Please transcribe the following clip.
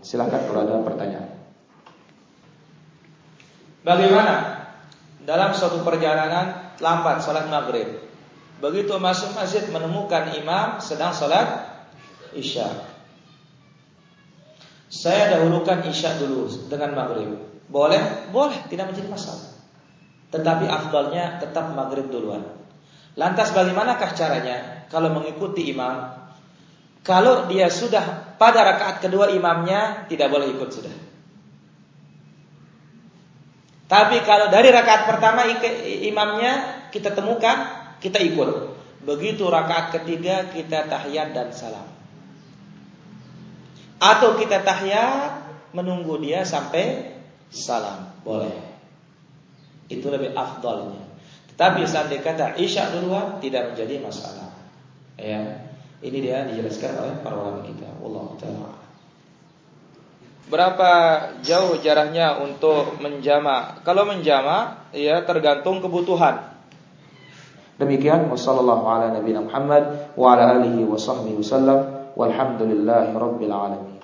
Silahkan kalau ada pertanyaan. Bagaimana dalam suatu perjalanan lambat salat maghrib? Begitu masuk masjid menemukan imam sedang salat isya. Saya dahulukan isya dulu dengan maghrib. Boleh? Boleh, tidak menjadi masalah. Tetapi afdalnya tetap maghrib duluan. Lantas bagaimanakah caranya kalau mengikuti imam? Kalau dia sudah pada rakaat kedua imamnya tidak boleh ikut sudah. Tapi kalau dari rakaat pertama imamnya kita temukan, kita ikut. Begitu rakaat ketiga kita tahiyat dan salam. Atau kita tahiyat menunggu dia sampai salam. Boleh. Itu lebih afdalnya. Tetapi saat kata isya duluan tidak menjadi masalah. Ya. Ini dia dijelaskan oleh para ulama kita. Allah taala. Berapa jauh jaraknya untuk menjama? Kalau menjama, ya tergantung kebutuhan. Demikian wasallallahu ala nabiyina Muhammad wa ala alihi wa sahbihi wasallam walhamdulillahi rabbil alamin.